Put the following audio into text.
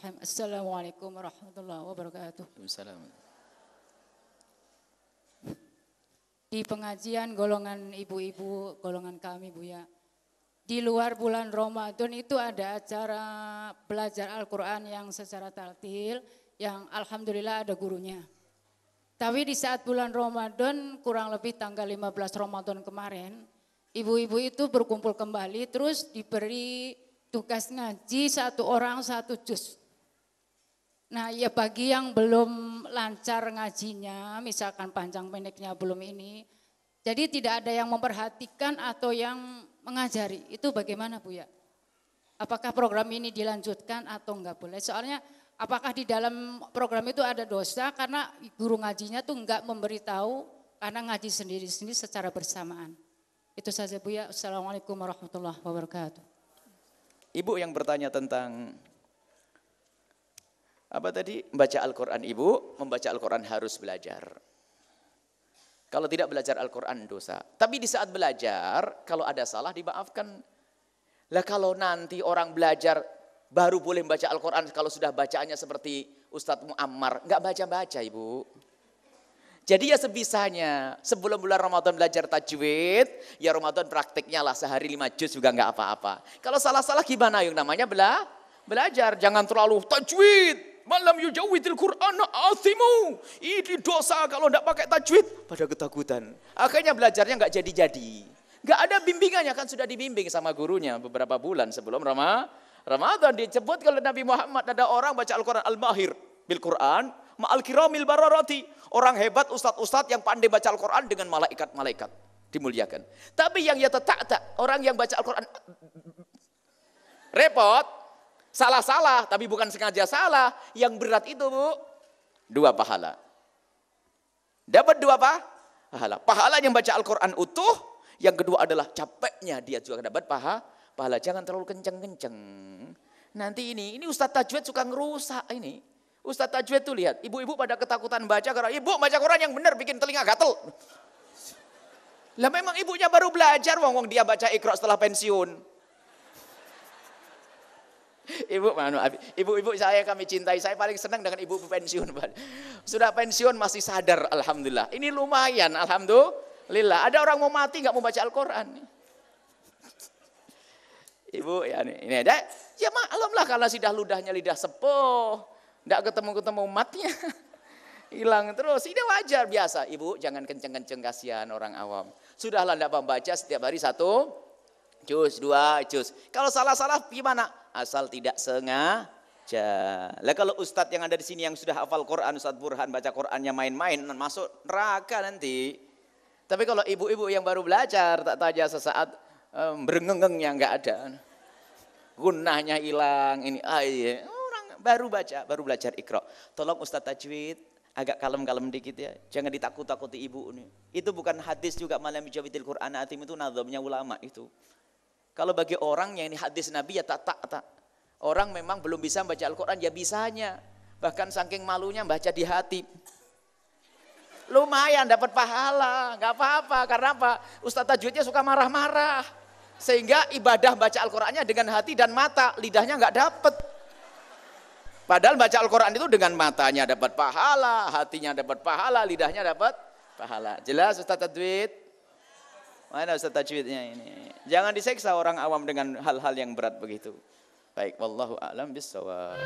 Assalamualaikum warahmatullahi wabarakatuh. Waalaikumsalam. Di pengajian golongan ibu-ibu, golongan kami Bu ya. Di luar bulan Ramadan itu ada acara belajar Al-Quran yang secara taltil, yang Alhamdulillah ada gurunya. Tapi di saat bulan Ramadan, kurang lebih tanggal 15 Ramadan kemarin, ibu-ibu itu berkumpul kembali terus diberi tugas ngaji satu orang satu juz. Nah ya bagi yang belum lancar ngajinya, misalkan panjang pendeknya belum ini, jadi tidak ada yang memperhatikan atau yang mengajari. Itu bagaimana Bu ya? Apakah program ini dilanjutkan atau enggak boleh? Soalnya apakah di dalam program itu ada dosa karena guru ngajinya tuh enggak memberitahu karena ngaji sendiri-sendiri secara bersamaan. Itu saja Bu ya. Assalamualaikum warahmatullahi wabarakatuh. Ibu yang bertanya tentang apa tadi? Membaca Al-Quran ibu, membaca Al-Quran harus belajar. Kalau tidak belajar Al-Quran dosa. Tapi di saat belajar, kalau ada salah dimaafkan. Lah kalau nanti orang belajar baru boleh membaca Al-Quran kalau sudah bacaannya seperti Ustadz Muammar. Enggak baca-baca ibu. Jadi ya sebisanya sebelum bulan Ramadan belajar tajwid, ya Ramadan praktiknya lah sehari lima juz juga enggak apa-apa. Kalau salah-salah gimana yang namanya bela belajar, jangan terlalu tajwid. Malam yujawidil Quran asimu. Ini dosa kalau tidak pakai tajwid. Pada ketakutan. Akhirnya belajarnya nggak jadi-jadi. Nggak ada bimbingannya kan sudah dibimbing sama gurunya beberapa bulan sebelum Ramadan. Ramadan disebut kalau Nabi Muhammad ada orang baca Al-Quran Al-Mahir bil Quran ma'al kiramil bararati. Orang hebat ustadz-ustadz yang pandai baca Al-Quran dengan malaikat-malaikat dimuliakan. Tapi yang ya tak orang yang baca Al-Quran repot, Salah-salah, tapi bukan sengaja salah. Yang berat itu bu, dua pahala. Dapat dua apa? Pahala. Pahala yang baca Al-Quran utuh. Yang kedua adalah capeknya dia juga dapat paha, pahala. Jangan terlalu kenceng-kenceng. Nanti ini, ini Ustadz Tajwid suka ngerusak ini. Ustadz Tajwid tuh lihat, ibu-ibu pada ketakutan baca karena ibu baca Quran yang benar bikin telinga gatel. Lah memang ibunya baru belajar, wong wong dia baca ikro setelah pensiun. Ibu, ibu-ibu saya kami cintai, saya paling senang dengan ibu pensiun. Sudah pensiun masih sadar, alhamdulillah. Ini lumayan, alhamdulillah. Ada orang mau mati nggak mau baca Al-Quran. Ibu, ya ini, ini ada. Ya maklum lah kalau sudah ludahnya lidah sepuh, nggak ketemu-ketemu matnya, hilang terus. Ini wajar biasa. Ibu jangan kenceng-kenceng kasihan orang awam. Sudahlah tidak membaca setiap hari satu jus, dua jus. Kalau salah-salah gimana? Asal tidak sengaja. Lah kalau ustadz yang ada di sini yang sudah hafal Quran, Ustadz Burhan baca Qurannya main-main, masuk neraka nanti. Tapi kalau ibu-ibu yang baru belajar, tak taja sesaat um, berengengengnya nggak ada. Gunahnya hilang, ini ah iya. orang baru baca, baru belajar ikro. Tolong Ustadz Tajwid, agak kalem-kalem dikit ya. Jangan ditakut-takuti ibu ini. Itu bukan hadis juga malam jawidil Quran atim itu nazamnya ulama itu. Kalau bagi orang yang ini hadis Nabi ya tak tak tak. Orang memang belum bisa baca Al-Quran ya bisanya. Bahkan saking malunya baca di hati. Lumayan dapat pahala, nggak apa-apa. Karena apa? Ustaz Tajwidnya suka marah-marah. Sehingga ibadah baca Al-Qurannya dengan hati dan mata, lidahnya nggak dapat. Padahal baca Al-Quran itu dengan matanya dapat pahala, hatinya dapat pahala, lidahnya dapat pahala. Jelas Ustaz Tajwid? Mana Ustaz tajwidnya ini? Jangan diseksa orang awam dengan hal-hal yang berat begitu. Baik, wallahu a'lam bissawab.